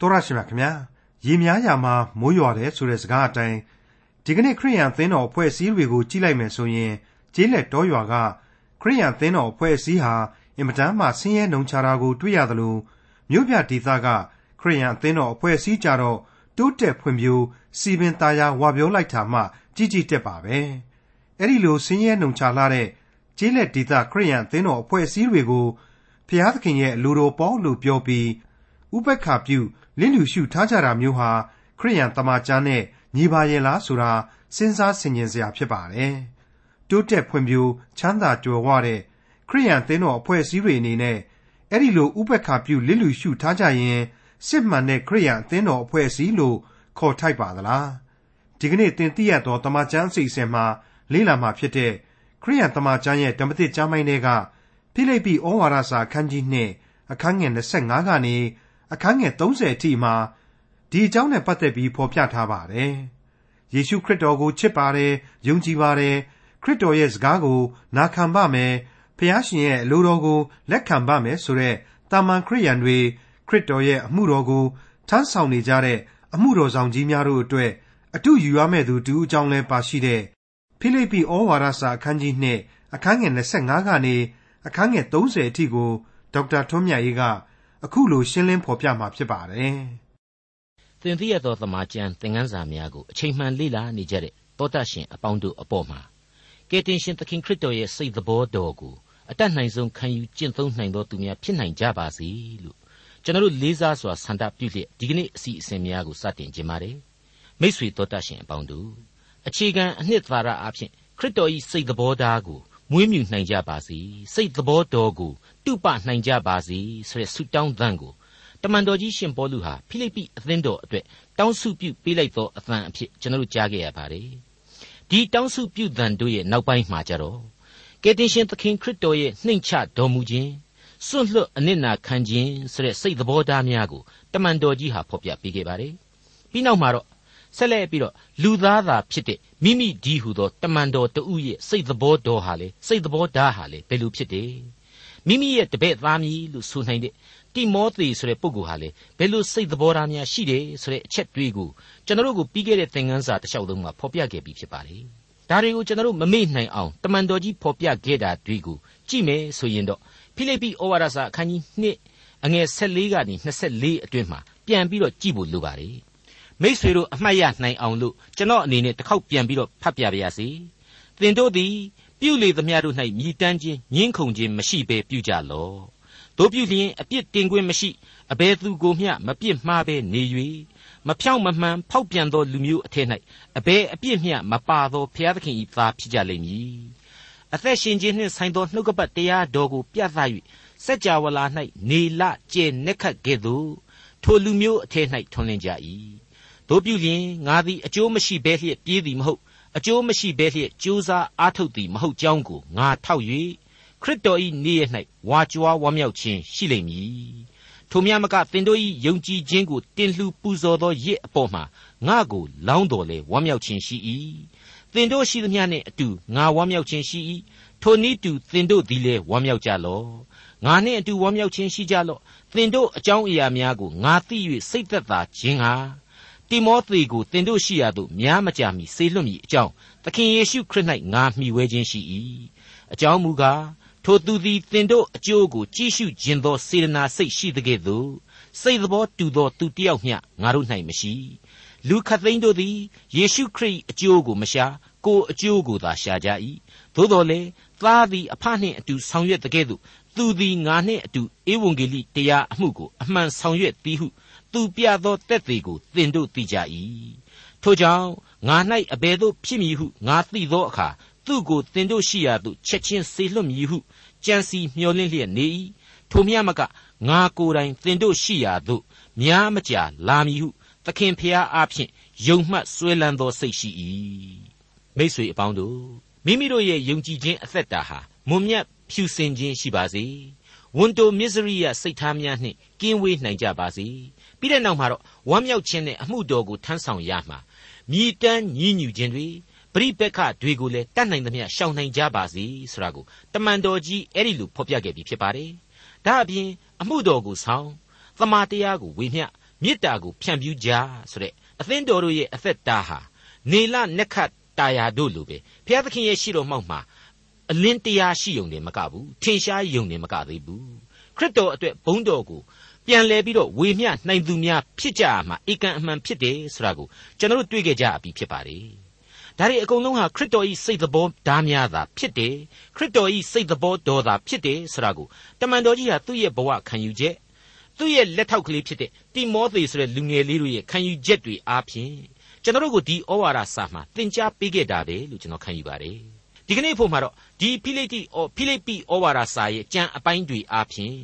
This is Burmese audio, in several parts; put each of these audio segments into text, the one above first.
တော်ရရှိမြခင်ဗျာရေများရာမှာမိုးရွာတယ်ဆိုတဲ့စကားအတိုင်းဒီကနေ့ခရိယန်သင်းတော်အဖွဲ့အစည်းတွေကိုကြည့်လိုက်မယ်ဆိုရင်ကျေးလက်တော်ရွာကခရိယန်သင်းတော်အဖွဲ့အစည်းဟာအင်မတန်မှဆင်းရဲနှုံချတာကိုတွေ့ရသလိုမြို့ပြဒေသကခရိယန်သင်းတော်အဖွဲ့အစည်းကြတော့တိုးတက်ဖွံ့ဖြိုးစီပင်သားယာဝါပြောလိုက်တာမှကြီးကြီးတက်ပါပဲအဲ့ဒီလိုဆင်းရဲနှုံချလာတဲ့ကျေးလက်ဒေသခရိယန်သင်းတော်အဖွဲ့အစည်းတွေကိုဖျားသခင်ရဲ့လူတော်ပေါ်လို့ပြောပြီးဥပက္ခပြု လင်းလူရှုထားကြတာမျိုးဟာခရိယန်တမန်ကျမ်းနဲ့ညီပါရဲ့လားဆိုတာစဉ်းစားဆင်ခြင်စရာဖြစ်ပါတယ်။တိုးတက်ဖွံ့ဖြိုးချမ်းသာကြွယ်ဝတဲ့ခရိယန်သင်းတော်အဖွဲ့အစည်းတွေအနေနဲ့အဲ့ဒီလိုဥပက္ခပြုလင်းလူရှုထားကြရင်စစ်မှန်တဲ့ခရိယန်အသင်းတော်အဖွဲ့အစည်းလို့ခေါ်ထိုက်ပါသလား။ဒီကနေ့သင်သိရသောတမန်ကျမ်းအစီအစဉ်မှာလေ့လာမှာဖြစ်တဲ့ခရိယန်တမန်ကျမ်းရဲ့ဓမ္မသစ်ကျမ်းပိုင်းတွေကဖိလိပ္ပိဩဝါဒစာအခန်းကြီး2အခန်းငယ်25ကနေ အခန်းငယ်30အထိမှာဒီအကြောင်းနဲ့ပတ်သက်ပြီးဖော်ပြထားပါတယ်။ယေရှုခရစ်တော်ကိုချစ်ပါတယ်၊ယုံကြည်ပါတယ်၊ခရစ်တော်ရဲ့စကားကိုနာခံပါမယ်၊ဖျားရှင်ရဲ့အလိုတော်ကိုလက်ခံပါမယ်ဆိုတဲ့တာမန်ခရိယန်တွေခရစ်တော်ရဲ့အမှုတော်ကိုထမ်းဆောင်နေကြတဲ့အမှုတော်ဆောင်ကြီးများတို့အတွက်အတူယူရမယ့်သူတူအကြောင်းလဲပါရှိတဲ့ဖိလိပ္ပိဩဝါဒစာအခန်းကြီး2အခန်းငယ်25ကနေအခန်းငယ်30အထိကိုဒေါက်တာထွန်းမြတ်ရေးက အခုလိုရှင်းလင်းဖော်ပြမှာဖြစ်ပါတယ်။သင်သိရသောသမာကျမ်းသင်ခန်းစာများကိုအချိန်မှန်လေ့လာနေကြတဲ့တောတရှင်အပေါင်းတို့အပေါ်မှာကယ်တင်ရှင်သခင်ခရစ်တော်ရဲ့စိတ်သဘောတော်ကိုအတတ်နိုင်ဆုံးခံယူကျင့်သုံးနိုင်သောသူများဖြစ်နိုင်ကြပါစေလို့ကျွန်တော်တို့လေးစားစွာဆန္ဒပြုလျက်ဒီကနေ့အစီအစဉ်များကိုစတင်ခြင်းပါတယ်။မိတ်ဆွေတောတရှင်အပေါင်းတို့အခြေခံအနှစ်သာရအဖြစ်ခရစ်တော်၏စိတ်သဘောထားကို မွေးမြူနိုင်ကြပါစေစိတ်သဘောတော်ကိုတုပနိုင်ကြပါစေဆိုတဲ့ဆုတောင်းသံကိုတမန်တော်ကြီးရှင်ပေါလုဟာဖိလိပ္ပိအသင်းတော်အတွက်တောင်းဆုပြုပေးလိုက်သောအသံအဖြစ်ကျွန်တော်တို့ကြားခဲ့ရပါတယ်ဒီတောင်းဆုပြုသံတို့ရဲ့နောက်ပိုင်းမှာကြတော့ကယ်တင်ရှင်သခင်ခရစ်တော်ရဲ့နှိမ်ချတော်မူခြင်းစွန့်လွတ်အနစ်နာခံခြင်းဆိုတဲ့စိတ်သဘောထားများကိုတမန်တော်ကြီးဟာဖော်ပြပေးခဲ့ပါတယ်ပြီးနောက်မှာတော့ ဆက်လက်ပြီးတော့လူသားသာဖြစ်တဲ့မိမိဒီဟုသောတမန်တော်တဦးရဲ့စိတ်သဘောတော်ဟာလေစိတ်သဘောဓာတ်ဟာလေဘယ်လိုဖြစ်တယ်မိမိရဲ့တပည့်သားမည်လို့ဆိုနိုင်တဲ့တိမောသေဆိုတဲ့ပုဂ္ဂိုလ်ဟာလေဘယ်လိုစိတ်သဘောထားများရှိတယ်ဆိုတဲ့အချက်တွေးကိုကျွန်တော်တို့ကိုပြီးခဲ့တဲ့သင်ခန်းစာတစ်လျှောက်လုံးမှာဖော်ပြခဲ့ပြီးဖြစ်ပါတယ်ဒါတွေကိုကျွန်တော်တို့မမေ့နိုင်အောင်တမန်တော်ကြီးဖော်ပြခဲ့တာတွေကိုကြည့်မယ်ဆိုရင်တော့ဖိလိပ္ပိဩဝါဒစာအခန်းကြီး2အငယ်14ကနေ24အတွင်းမှာပြန်ပြီးတော့ကြည့်ဖို့လိုပါတယ် မိษွေတို့အမှတ်ရနိုင်အောင်လို့ကျွန်တော်အနေနဲ့တစ်ခေါက်ပြန်ပြီးတော့ဖတ်ပြပါရစေသင်တို့သည်ပြုလေသမျှတို့၌မြည်တမ်းခြင်းညှင်းခုန်ခြင်းမရှိဘဲပြုကြလော့တို့ပြုလျင်အပြစ်တင်ခွင့်မရှိအဘယ်သူကိုမျှမပြစ်မှားဘဲနေ၍မဖြောင့်မမှန်ဖောက်ပြန်သောလူမျိုးအထက်၌အဘယ်အပြစ်မျှမပါသောဘုရားသခင်၏သားဖြစ်ကြလိမ့်မည်အသက်ရှင်ခြင်းနှင့်ဆိုင်သောနှုတ်ကပတ်တရားတော်ကိုပြသ၍စัจ java လာ၌နေလကျဲနက်ခတ်ကဲ့သို့ထိုလူမျိုးအထက်၌ထွန်းလင်းကြ၏ တို့ပြုလျင်ငါသည်အကျိုးမရှိဘဲလျက်ပြေးသည်မဟုတ်အကျိုးမရှိဘဲလျက်ကြိုးစားအားထုတ်သည်မဟုတ်ကြောင်းကိုငါထောက်၍ခရစ်တော်၏နေ့ရက်၌ဝါကြွားဝမ်းမြောက်ခြင်းရှိလိမ့်မည်ထိုမြတ်မကသင်တို့၏ယုံကြည်ခြင်းကိုတင်လှူပူဇော်သောရစ်အပေါ်မှာငါကိုလောင်းတော်လေဝမ်းမြောက်ခြင်းရှိ၏သင်တို့ရှိသမျှနှင့်အတူငါဝမ်းမြောက်ခြင်းရှိ၏ထိုနည်းတူသင်တို့သည်လည်းဝမ်းမြောက်ကြလော့ငါနှင့်အတူဝမ်းမြောက်ခြင်းရှိကြလော့သင်တို့အကြောင်းအရာများကိုငါသိ၍စိတ်သက်သာခြင်းဟာ တိမောသေကိုသင်တို့ရှိရာသို့များမကြာမီဆေလွတ်မည်အကြောင်းသခင်ယေရှုခရစ်၌ငါမှီဝဲခြင်းရှိ၏အကြောင်းမူကားထိုသူသည်သင်တို့အကျိုးကိုကြည့်ရှုခြင်းသောစေတနာစိတ်ရှိသကဲ့သို့စိတ်သောတူသောသူတစ်ယောက်မျှငါတို့၌မရှိလူခတ်သိန်းတို့သည်ယေရှုခရစ်အကျိုးကိုမရှာကိုအကျိုးကိုသာရှာကြ၏သို့တော်လည်းသားသည်အဖနှင့်အတူဆောင်ရွက်တကဲ့သို့သူသည်ငါနှင့်အတူဧဝံဂေလိတရားအမှုကိုအမှန်ဆောင်ရွက်သည်ဟု သူပြသောတက်သေးကိုသင်တို့သိကြ၏ထို့ကြောင့်ငါ၌အဘယ်သို့ဖြစ်မည်ဟုငါသိသောအခါသူ့ကိုသင်တို့ရှိရာသို့ချက်ချင်းဆေလွတ်မည်ဟုကြံစီမျှော်လင့်လျက်နေ၏ထိုမြတ်မကငါကိုယ်တိုင်သင်တို့ရှိရာသို့များမကြာလာမည်ဟုသခင်ဖျားအားဖြင့်ယုံမှတ်ဆွဲလန်းသောစိတ်ရှိ၏မိတ်ဆွေအပေါင်းတို့မိမိတို့ရဲ့ယုံကြည်ခြင်းအသက်တာဟာမွန်မြတ်ဖြူစင်ခြင်းရှိပါစေဝန်တိုမစ္စရိယစိတ်ထားများနှင့်ကင်းဝေးနိုင်ကြပါစေ ပြီးတဲ့နောက်မှာတော့ဝမ်းမြောက်ခြင်းနဲ့အမှုတော်ကိုထမ်းဆောင်ရမှာမြည်တမ်းညီးညူခြင်းတွေပရိပက္ခတွေကိုလည်းတတ်နိုင်သမျှရှောင်နိုင်ကြပါစေဆိုတာကိုတမန်တော်ကြီးအဲ့ဒီလိုဖော်ပြခဲ့ပြီးဖြစ်ပါတယ်ဒါအပြင်အမှုတော်ကိုဆောင်သမာတရားကိုဝေမျှမေတ္တာကိုဖြန့်ဖြူးကြဆိုတဲ့အသင်းတော်တို့ရဲ့အသက်တာဟာနေလနက္ခတာယာတို့လိုပဲဘုရားသခင်ရဲ့ရှိတော်မှောက်မှာအလင်းတရားရှိုံတယ်မကဘူးထင်ရှားယုံတယ်မကသေးဘူးခရစ်တော်အတွက်ဘုန်းတော်ကို ပြန်လဲပြီးတော့ဝေမျှနိုင်သူများဖြစ်ကြမှာဧကန်အမှန်ဖြစ်တယ်ဆိုတာကိုကျွန်တော်တို့တွေ့ကြကြပြီဖြစ်ပါတယ်ဒါတွေအကုန်လုံးဟာခရစ်တော်၏စိတ်သဘောဓာများသာဖြစ်တယ်ခရစ်တော်၏စိတ်သဘောတော်သာဖြစ်တယ်ဆိုတာကိုတမန်တော်ကြီးဟာသူ့ရဲ့ဘဝခံယူချက်သူ့ရဲ့လက်ထောက်ကလေးဖြစ်တဲ့တိမောသေဆိုတဲ့လူငယ်လေးတို့ရဲ့ခံယူချက်တွေအားဖြင့်ကျွန်တော်တို့ကိုဒီဩဝါဒစာမှာသင်ကြားပေးခဲ့တာပဲလို့ကျွန်တော်ခံယူပါတယ်ဒီကနေ့ဖို့မှာတော့ဒီဖိလိပ္ပိဖိလိပ္ပိဩဝါဒစာရဲ့ကြံအပိုင်းတွေအားဖြင့်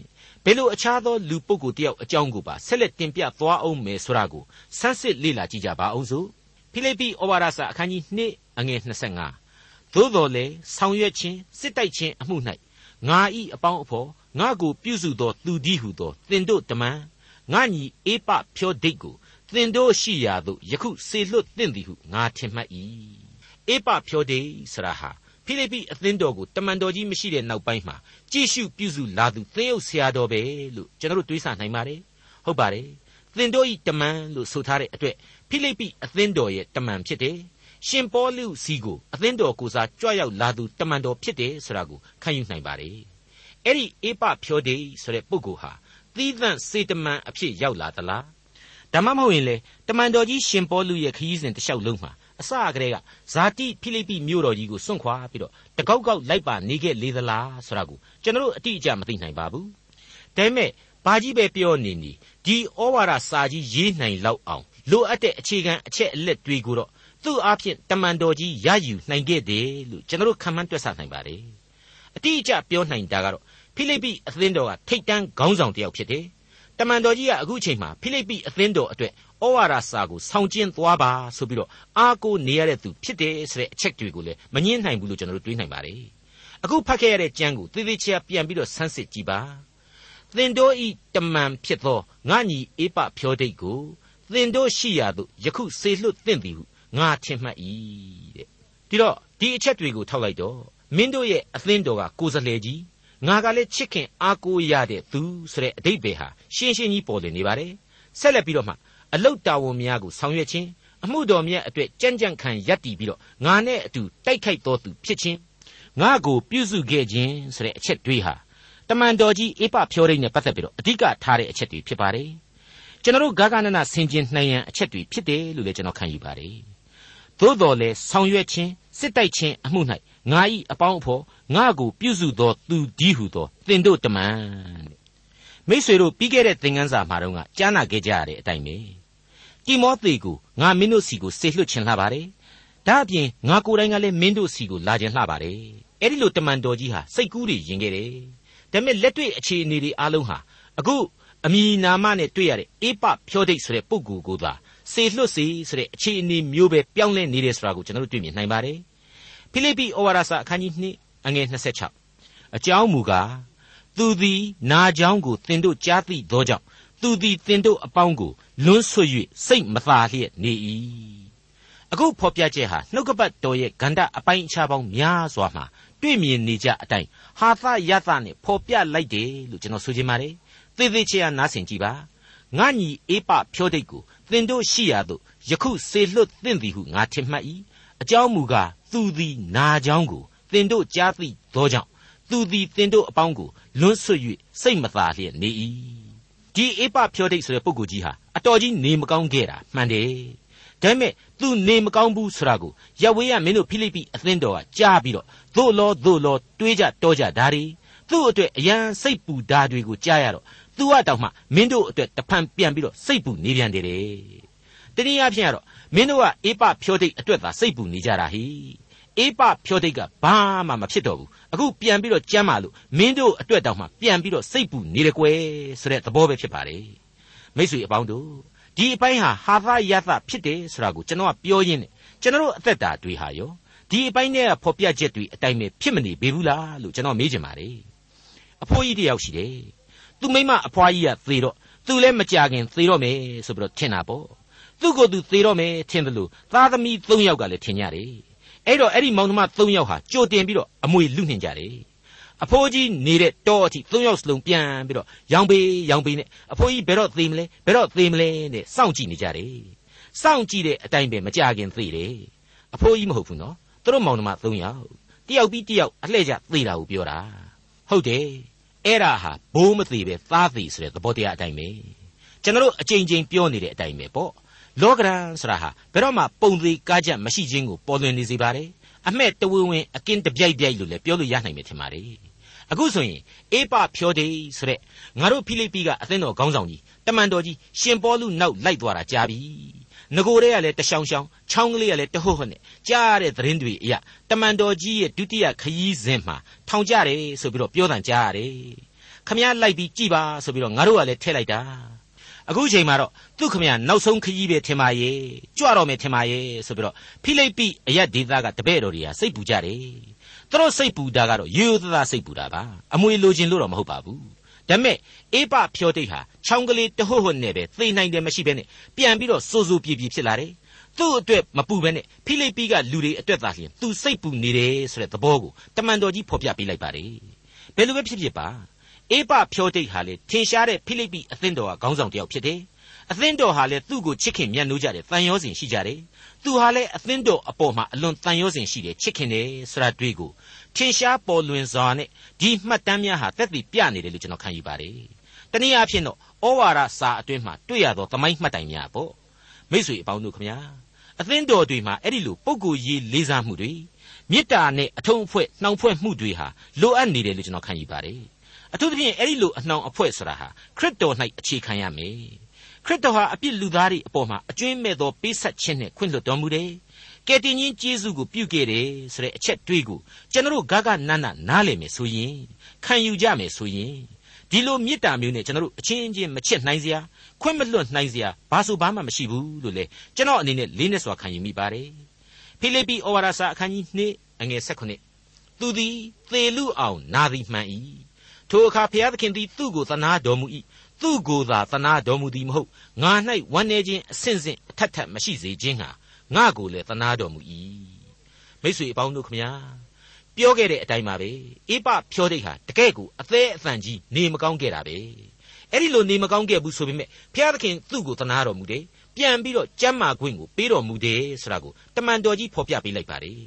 ဘယ်လိုအခြားသောလူပုဂ္ဂိုလ်တယောက်အကြောင်းကိုပါဆက်လက်တင်ပြသွားအောင်မယ်ဆိုတာကိုဆန်းစစ်လေ့လာကြည့်ကြပါအောင်စို့ဖိလိပ္ပိဩဝါဒစာအခန်းကြီး2အငယ်25သို့တော်လေဆောင်ရွက်ခြင်းစစ်တိုက်ခြင်းအမှု၌ငါဤအပေါင်းအဖော်ငါကိုပြုစုသောသူဒီဟုသောသင်တို့တမန်ငါညီအေပဖြောဒိတ်ကိုသင်တို့ရှိရာသို့ယခုစေလွတ်သင့်သည်ဟုငါထင်မှတ်၏အေပဖြောဒိတ်ဆရာဟာ ဖိလိပ္ပိအသင်းတော်ကိုတမန်တော်ကြီးမရှိတဲ့နောက်ပိုင်းမှာကြည့်ရှုပြုစုလာသူသင်းအုပ်ဆရာတော်ပဲလို့ကျွန်တော်တို့တွေးဆနိုင်ပါတယ်ဟုတ်ပါတယ်သင်တို့ဤတမန်လို့ဆိုထားတဲ့အတွက်ဖိလိပ္ပိအသင်းတော်ရဲ့တမန်ဖြစ်တယ်ရှင်ပေါလုစီကိုအသင်းတော်ကိုစားကြွရောက်လာသူတမန်တော်ဖြစ်တယ်ဆိုတာကိုခံယူနိုင်ပါတယ်အဲ့ဒီအေပဖြောဒေဆိုတဲ့ပုဂ္ဂိုလ်ဟာသီးသန့်စေတမန်အဖြစ်ရောက်လာသလားဒါမှမဟုတ်ရင်လေတမန်တော်ကြီးရှင်ပေါလုရဲ့ခရီးစဉ်တစ်လျှောက်လုံးမှာ အစကတည်းကဇာတိဖိလိပ္ပိမြို့တော်ကြီးကိုစွန့်ခွာပြီးတော့တကောက်ကောက်လိုက်ပါနေခဲ့လေသလားဆိုတာကိုကျွန်တော်တို့အတိအကျမသိနိုင်ပါဘူးဒါပေမဲ့ဘာကြီးပဲပြောနေနေဒီဩဝါဒစာကြီးရေးနိုင်လောက်အောင်လိုအပ်တဲ့အခြေခံအချက်အလက်တွေကိုတော့သူ့အားဖြင့်တမန်တော်ကြီးရယူနိုင်ခဲ့တယ်လို့ကျွန်တော်တို့ခံမှန်းတွက်ဆနိုင်ပါတယ်အတိအကျပြောနိုင်တာကတော့ဖိလိပ္ပိအသင်းတော်ကထိတ်တန်းခေါင်းဆောင်တစ်ယောက်ဖြစ်တယ် တမန်တော်ကြီးကအခုချိန်မှာဖိလိပ္ပိအသင်းတော်အတွက်ဩဝါဒစာကိုဆောင်ကျင်းသွားပါဆိုပြီးတော့အားကိုးနေရတဲ့သူဖြစ်တယ်ဆိုတဲ့အချက်တွေကိုလည်းမငင်းနိုင်ဘူးလို့ကျွန်တော်တို့တွေးနိုင်ပါတယ်အခုဖတ်ခဲ့ရတဲ့ကျမ်းကိုသေသေးချာပြန်ပြီးတော့ဆန်းစစ်ကြည့်ပါသင်တို့ဤတမန်ဖြစ်သောငါညီအေပဖြောဒိတ်ကိုသင်တို့ရှိရာသို့ယခုစေလွတ်သင့်သည်ဟုငါထင်မှတ်၏တဲ့ဒီတော့ဒီအချက်တွေကိုထောက်လိုက်တော့မင်းတို့ရဲ့အသင်းတော်ကကိုယ်စလဲကြီး ငါကလည်းချစ်ခင်အားကိုးရတဲ့သူဆိုတဲ့အတိတ်ပဲဟာရှင်းရှင်းကြီးပေါ်လွင်နေပါတယ်ဆက်လက်ပြီးတော့မှအလုတ်တာဝန်များကိုဆောင်ရွက်ခြင်းအမှုတော်မြတ်အတွက်ကြံ့ကြံ့ခံရပ်တည်ပြီးတော့ငါနဲ့အတူတိုက်ခိုက်တော်သူဖြစ်ခြင်းငါကိုပြုစုခဲ့ခြင်းဆိုတဲ့အချက်တွေဟာတမန်တော်ကြီးအေပဖြောရိတ်နဲ့ပတ်သက်ပြီးတော့အဓိကထားတဲ့အချက်တွေဖြစ်ပါတယ်ကျွန်တော်တို့ဂါဂနနာဆင်ခြင်နှံရန်အချက်တွေဖြစ်တယ်လို့လည်းကျွန်တော်ခံယူပါတယ်သို့တော်လည်းဆောင်ရွက်ခြင်း စစ်တိုက်ခြင်းအမှု၌ငါ၏အပေါင်းအဖော်ငါကိုပြုစုသောသူဒီဟုသောသင်တို့တမန်တဲ့မိษွေတို့ပြီးခဲ့တဲ့သင်ခန်းစာမှာတော့ကြားနာခဲ့ကြရတဲ့အတိုင်းပဲတိမောသေကိုငါမင်းတို့စီကိုဆေလွှတ်ချင်လှပါတယ်ဒါအပြင်ငါကိုယ်တိုင်ကလည်းမင်းတို့စီကိုလာခြင်းလှပါတယ်အဲ့ဒီလိုတမန်တော်ကြီးဟာစိတ်ကူးတွေယင်ခဲ့တယ်ဒါပေမဲ့လက်တွေ့အခြေအနေတွေအားလုံးဟာအခုအမည်နာမနဲ့တွေ့ရတဲ့အေပဖြောဒိတ်ဆိုတဲ့ပုဂ္ဂိုလ်ကိုသာ စေလွှတ်စေဆိုတဲ့အခြေအနေမျိုးပဲပြောင်းလဲနေတယ်ဆိုတာကိုကျွန်တော်တို့တွေ့မြင်နိုင်ပါတယ်ဖိလိပ္ပိဩဝါဒစာအခန်းကြီး2အငယ်26အကြောင်းမူကားသူသည်နာကြောင်းကိုသင်တို့ကြားသိသောကြောင့်သူသည်သင်တို့အပေါင်းကိုလွန်းဆွ၍စိတ်မသာလျက်နေ၏အခုဖော်ပြချက်ဟာနှုတ်ကပတ်တော်ရဲ့ဂန္ဓအပိုင်းအခြားပေါင်းများစွာမှာတွေ့မြင်နေကြအတိုင်းဟာသယသနဲ့ဖော်ပြလိုက်တယ်လို့ကျွန်တော်ဆိုချင်ပါတယ်သေသေးချာနားဆင်ကြည့်ပါငါညီအေးပဖြောဒိတ်ကို သင်တို့ရှိရာသို့ယခုစေလွတ်သင့်သည်ဟုငါထင်မှတ်၏အကြောင်းမူကားသူသည်နာကြောင်းကိုသင်တို့ကြားသိသောကြောင့်သူသည်သင်တို့အပေါင်းကိုလွန်းဆွ၍စိတ်မသာလျက်နေ၏ဒီအေပဖြောဒိတ်ဆိုတဲ့ပုဂ္ဂိုလ်ကြီးဟာအတော်ကြီးနေမကောင်းခဲ့တာမှန်တယ်ဒါပေမဲ့သူနေမကောင်းဘူးဆိုတာကိုရဝေးရမင်းတို့ဖိလိပ္ပိအသင်းတော်ကကြားပြီးတော့သို့လောသို့လောတွေးကြတောကြဒါတွေသူ့အတွက်အရန်စိတ်ပူဓာတွေကိုကြားရတော့ သူကတောင်မှမင်းတို့အတွက်တဖန်ပြန်ပြီးတော့စိတ်ပူနေပြန်တယ်တဲ့တနည်းအားဖြင့်ကတော့မင်းတို့ကအေပဖြောဒိတ်အတွက်သာစိတ်ပူနေကြတာဟိအေပဖြောဒိတ်ကဘာမှမဖြစ်တော့ဘူးအခုပြန်ပြီးတော့ကြမ်းပါလို့မင်းတို့အတွက်တောင်မှပြန်ပြီးတော့စိတ်ပူနေတယ်ကွယ်ဆိုတဲ့သဘောပဲဖြစ်ပါတယ်မိတ်ဆွေအပေါင်းတို့ဒီအပိုင်းဟာဟာသယသဖြစ်တယ်ဆိုတာကိုကျွန်တော်ကပြောရင်းနဲ့ကျွန်တော်အသက်တာတွေဟာရောဒီအပိုင်းနဲ့ဖော်ပြချက်တွေအတိုင်းပဲဖြစ်မနေပေဘူးလားလို့ကျွန်တော်မေးချင်ပါတယ်အဖိုးကြီးတယောက်ရှိတယ် သူမိမအဖွားကြီးကသေတော့သူလည်းမကြခင်သေတော့မယ်ဆိုပြီးတော့ထင်တာပေါ့သူ့ကိုယ်သူသေတော့မယ်ထင်တယ်လို့သားသမီး၃ယောက်ကလည်းထင်ကြတယ်အဲ့တော့အဲ့ဒီမောင်နှမ၃ယောက်ဟာကြိုတင်ပြီးတော့အမွေလူနှင်ကြတယ်အဖိုးကြီးနေတဲ့တောအထိသုံးယောက်စလုံးပြန်ပြီးတော့ရောင်ပေရောင်ပေနဲ့အဖိုးကြီးဘယ်တော့သေမလဲဘယ်တော့သေမလဲနဲ့စောင့်ကြည့်နေကြတယ်စောင့်ကြည့်တဲ့အတိုင်းပဲမကြခင်သေတယ်အဖိုးကြီးမဟုတ်ဘူးနော်သူတို့မောင်နှမ၃ယောက်တယောက်ပြီးတယောက်အလှည့်ကျသေတာကိုပြောတာဟုတ်တယ် အဲ့ဒါဟာဘိုးမသေးပဲသားသေးဆိုတဲ့သဘောတရားအတိုင်းပဲကျွန်တော်တို့အချိန်ချင်းပြောနေတဲ့အတိုင်းပဲပေါ့လောကရန်ဆိုတာဟာဘယ်တော့မှပုံသေးကားချက်မရှိခြင်းကိုပေါ်လွင်နေစေပါတယ်အမဲ့တဝင်းဝင်းအကင်းတပြိုက်ပြိုက်လို့လည်းပြောလို့ရနိုင်မယ်ထင်ပါတယ်အခုဆိုရင်အေးပဖြောဒေးဆိုတဲ့ငါတို့ဖိလိပ္ပိကအသင်းတော်ခေါင်းဆောင်ကြီးတမန်တော်ကြီးရှင်ပေါလုနောက်လိုက်သွားတာကြားပြီ ငကိုတွေကလည်းတရှောင်ရှောင်ချောင်းကလေးကလည်းတဟုတ်ဟုတ်နဲ့ကြားရတဲ့သတင်းတွေအရတမန်တော်ကြီးရဲ့ဒုတိယခရီးစဉ်မှာထောင်ကြတယ်ဆိုပြီးတော့ပြောတန်ကြားရတယ်ခမည်းလိုက်ပြီးကြည်ပါဆိုပြီးတော့ငါတို့ကလည်းထည့်လိုက်တာအခုချိန်မှာတော့သူခမည်းနောက်ဆုံးခရီးပဲထင်ပါရဲ့ကြွတော့မယ်ထင်ပါရဲ့ဆိုပြီးတော့ဖိလိပ္ပိအရက်ဒေသကတပည့်တော်တွေကစိတ်ပူကြတယ်သူတို့စိတ်ပူတာကတော့ရိုးရိုးသားသားစိတ်ပူတာပါအမွေလိုချင်လို့တော့မဟုတ်ပါဘူး ဒါမဲ့အေးပဖြောတိတ်ဟာချောင်းကလေးတဟုတ်ဟုတ်နဲ့ပဲသေနိုင်တယ်မရှိဘဲနဲ့ပြန်ပြီးတော့စိုးစိုးပြေပြေဖြစ်လာတယ်သူ့အတွက်မပူဘဲနဲ့ဖိလိပ္ပိကလူတွေအတွက်သာလျှင်သူစိတ်ပူနေတယ်ဆိုတဲ့သဘောကိုတမန်တော်ကြီးဖော်ပြပေးလိုက်ပါတယ်ဘယ်လိုပဲဖြစ်ဖြစ်ပါအေးပဖြောတိတ်ဟာလေထင်ရှားတဲ့ဖိလိပ္ပိအသင်းတော်ကခေါင်းဆောင်တစ်ယောက်ဖြစ်တယ်အသင်းတော်ဟာလည်းသူ့ကိုချစ်ခင်မြတ်နိုးကြတယ်တန်ရောစဉ်ရှိကြတယ်သူဟာလည်းအသင်းတော်အပေါ်မှာအလွန်တန်ရောစဉ်ရှိတယ်ချစ်ခင်တယ်ဆိုတာတွေ့ကို ထင်ရှားပေါ်လွင်စွာနဲ့ဒီမှတ်တမ်းများဟာသက်သေပြနေတယ်လို့ကျွန်တော်ခံယူပါတယ်တနည်းအားဖြင့်တော့ဩဝါဒစာအတွင်းမှာတွေ့ရသောသမိုင်းမှတ်တိုင်များပေါ့မိတ်ဆွေအပေါင်းတို့ခမညာအသင်းတော်တွေမှာအဲ့ဒီလိုပုံကိုရေးလေးစားမှုတွေမေတ္တာနဲ့အထုံးအဖွဲ့နှောင်ဖွဲ့မှုတွေဟာလိုအပ်နေတယ်လို့ကျွန်တော်ခံယူပါတယ်အထူးသဖြင့်အဲ့ဒီလိုအနှောင်အဖွဲ့ဆိုတာဟာခရစ်တော်၌အခြေခံရမယ်ခရစ်တော်ဟာအပြစ်လူသားတွေအပေါ်မှာအကျွင်းမဲ့သောပေးဆက်ခြင်းနဲ့ခွင့်လွှတ်တော်မူတယ် ကယ်တင်ရှင်ယေရှုကိုပြုခဲ့တယ်ဆိုတဲ့အချက်တွေးကိုကျွန်တော်တို့ဂဂနနနားလည်မယ်ဆိုရင်ခံယူကြမယ်ဆိုရင်ဒီလိုမေတ္တာမျိုးနဲ့ကျွန်တော်တို့အချင်းချင်းမချစ်နိုင်စရာခွင့်မလွတ်နိုင်စရာဘာဆိုဘာမှမရှိဘူးလို့လေကျွန်တော်အနေနဲ့လေးနဲ့စွာခံယူမိပါတယ်ဖိလိပ္ပိဩဝါဒစာအခန်းကြီး2အငယ်16သူသည်သေလူအောင်နာသည်မှန်၏ထိုအခါဘုရားသခင်သည်သူ့ကိုသနာတော်မူ၏သူ့ကိုယ်သာသနာတော်မူသည်မဟုတ်ငါ၌ဝမ်းနေခြင်းအစဉ်စဉ်အထက်ထက်မရှိစေခြင်းဟာ ငါကိုလည်းသနာတော်မူ၏မိတ်ဆွေအပေါင်းတို့ခမညာပြောခဲ့တဲ့အတိုင်းပါပဲအေးပဖြောဒိတ်ဟာတကယ့်ကိုအသေးအသံကြီးနေမကောင်းခဲ့တာပဲအဲ့ဒီလိုနေမကောင်းခဲ့ဘူးဆိုပေမဲ့ဘုရားသခင်သူ့ကိုသနာတော်မူတယ်ပြန်ပြီးတော့ကြမ်းမာခွင့်ကိုပေးတော်မူတယ်ဆိုတာကိုတမန်တော်ကြီးဖော်ပြပေးလိုက်ပါတယ်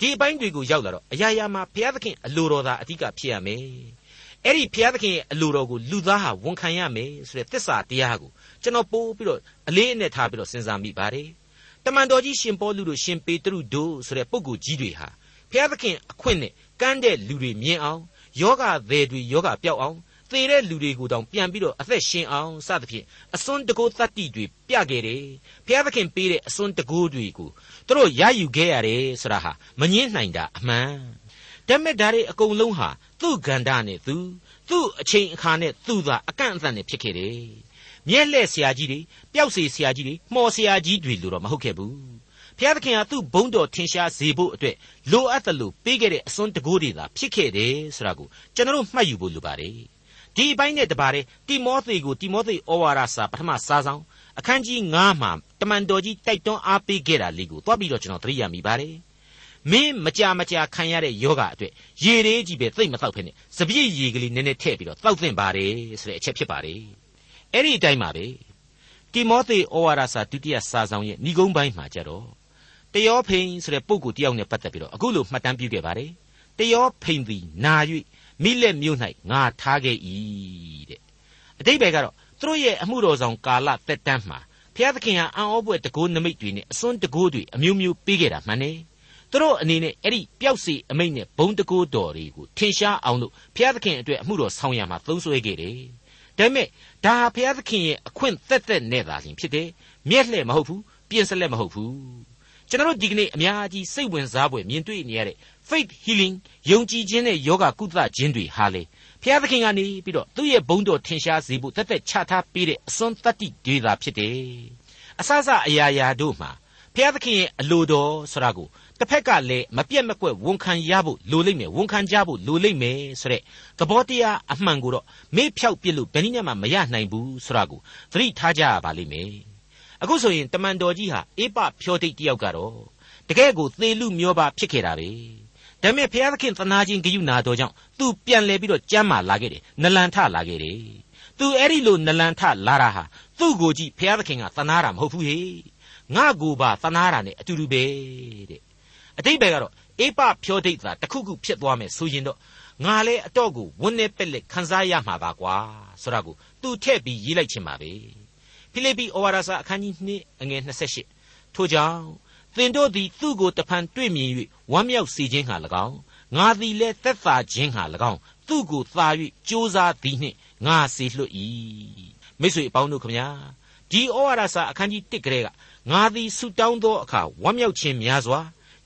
ဒီအပိုင်းတွေကိုရောက်လာတော့အရာရာမှာဘုရားသခင်အလိုတော်သာအဓိကဖြစ်ရမယ်အဲ့ဒီဘုရားသခင်ရဲ့အလိုတော်ကိုလူသားဟာဝန်ခံရမယ်ဆိုတဲ့သစ္စာတရားကိုကျွန်တော်ပို့ပြီးတော့အလေးအနက်ထားပြီးတော့စဉ်းစားမိပါတယ် တမန်တော်ကြီးရှင်ပေါလုတို့ရှင်ပေတရုတို့ဆိုတဲ့ပုဂ္ဂိုလ်ကြီးတွေဟာဘုရားသခင်အခွင့်နဲ့ကမ်းတဲ့လူတွေမြင်အောင်ယောဂသည်တွေယောဂပျောက်အောင်သေတဲ့လူတွေကိုတောင်ပြန်ပြီးတော့အသက်ရှင်အောင်စသဖြင့်အစွန်းတကိုးတတ္တိတွေပြခဲ့တယ်ဘုရားသခင်ပေးတဲ့အစွန်းတကိုးတွေကိုသူတို့ရယူခဲ့ရတယ်ဆိုတာဟာမငင်းနိုင်တာအမှန်တမက်ဓာရီအကုန်လုံးဟာသူ့ဂန္ဓာနဲ့သူသူ့အချိန်အခါနဲ့သူ့သာအကန့်အသတ်နဲ့ဖြစ်ခဲ့တယ် မြဲလှဲ့ဆရာကြီးတွေပျောက်စေဆရာကြီးတွေမှော်ဆရာကြီးတွေလို့တော့မဟုတ်ခဲ့ဘူးဘုရားသခင်ဟာသူ့ဘုန်းတော်ထင်ရှားစေဖို့အတွက်လိုအပ်တယ်လို့ပေးခဲ့တဲ့အစွန်းတကိုးတွေသာဖြစ်ခဲ့တယ်ဆိုတာကိုကျွန်တော်မှတ်ယူဖို့လိုပါတယ်ဒီအပိုင်းနဲ့တပါးတိမောသေကိုတိမောသေဩဝါဒစာပထမစာဆောင်အခန်းကြီး9မှာတမန်တော်ကြီးတိုက်တွန်းအားပေးခဲ့တာလေးကိုသွားပြီးတော့ကျွန်တော်သတိရမိပါတယ်မင်းမကြမကြခံရတဲ့ယောဂအတွက်ရေလေးကြီးပဲသိမ့်မတော့ဖ ೇನೆ စပြည့်ရေကလေးနည်းနည်းထည့်ပြီးတော့တောက်သင့်ပါတယ်ဆိုတဲ့အချက်ဖြစ်ပါတယ် အဲ့ဒီအတိုင်းပါပဲတိမောသေဩဝါဒစာဒုတိယစာဆောင်ရဲ့ဏိဂုံးပိုင်းမှာကြတော့တယောဖိန်ဆိုတဲ့ပုဂ္ဂိုလ်တယောက်နဲ့ပတ်သက်ပြီးတော့အခုလိုမှတ်တမ်းပြုခဲ့ပါတယ်တယောဖိန်သည်နာ၍မိလက်မြို့၌ငါထားခဲ့၏တဲ့အတိတ်ပဲကတော့သူတို့ရဲ့အမှုတော်ဆောင်ကာလတက်တန်းမှာဘုရားသခင်ဟာအံ့ဩဖွယ်တကိုးနမိတ်တွေနဲ့အစွန်းတကိုးတွေအမျိုးမျိုးပေးခဲ့တာမှန်တယ်သူတို့အနေနဲ့အဲ့ဒီပျောက်စီအမိတ်နဲ့ဘုံတကိုးတော်တွေကိုထင်ရှားအောင်လို့ဘုရားသခင်အတွက်အမှုတော်ဆောင်ရမှာသုံးဆွဲခဲ့တယ် ဒါပေမဲ့ဒါဟာဘုရားသခင်ရဲ့အခွင့်သက်သက်နဲ့သာလျှင်ဖြစ်တယ်မျက်လှဲ့မဟုတ်ဘူးပြင်စလက်မဟုတ်ဘူးကျွန်တော်တို့ဒီကနေ့အများကြီးစိတ်ဝင်စားဖွယ်မြင်တွေ့နေရတဲ့ faith healing ယုံကြည်ခြင်းနဲ့ယောဂကုသခြင်းတွေဟာလေဘုရားသခင်ကနေပြီးတော့သူ့ရဲ့ဘုန်းတော်ထင်ရှားစေဖို့သက်သက်ချထားပေးတဲ့အစွန်းတတ္တိတွေသာဖြစ်တယ်အစစအရာရာတို့မှာဘုရားသခင်ရဲ့အလိုတော်ဆိုတာကို တစ်ဖက်ကလည်းမပြတ်မကွက်ဝန်ခံရဖို့လိုလိမ့်မယ်ဝန်ခံကြဖို့လိုလိမ့်မယ်ဆိုတဲ့သဘောတရားအမှန်ကိုတော့မေ့ဖြောက်ပြစ်လို့ဘယ်နည်းမှမရနိုင်ဘူးဆိုတာကိုသတိထားကြရပါလိမ့်မယ်အခုဆိုရင်တမန်တော်ကြီးဟာအေးပဖြောတိတ်တယောက်ကတော့တကယ်ကိုသေလူမျောပါဖြစ်ခဲ့တာပဲဒါဒါပေမဲ့ဘုရားသခင်သနာခြင်းဂရုနာတော်ကြောင့်သူပြန်လဲပြီးတော့ကြမ်းမာလာခဲ့တယ်နလန်ထလာခဲ့တယ်သူအဲ့ဒီလိုနလန်ထလာတာဟာသူ့ကိုကြည့်ဘုရားသခင်ကသနာတာမဟုတ်ဘူးဟေငါကိုပါသနာတာနဲ့အတူတူပဲတဲ့ အတိတ်ဘယ်ကတော့အေပဖြောဒိတ်သာတခုခုဖြစ်သွားမယ်ဆိုရင်တော့ငါလည်းအတော့ကိုဝန်းနေပက်လက်ခံစားရမှာပါကွာဆိုတာကိုသူထည့်ပြီးရေးလိုက်ချင်ပါပဲဖိလိပ္ပိဩဝါဒစာအခန်းကြီး2အငယ်28ထို့ကြောင့်သင်တို့သည်သူ့ကိုတဖန်တွေ့မြင်၍ဝမ်းမြောက်စေခြင်းဟာ၎င်းငါသည်လည်းသက်သာခြင်းဟာ၎င်းသူ့ကိုသာ၍ကြိုးစားသည်နှင့်ငါစေလွှတ်၏မိတ်ဆွေအပေါင်းတို့ခမညာဒီဩဝါဒစာအခန်းကြီး1ကလေးကငါသည်ဆုတောင်းသောအခါဝမ်းမြောက်ခြင်းများစွာ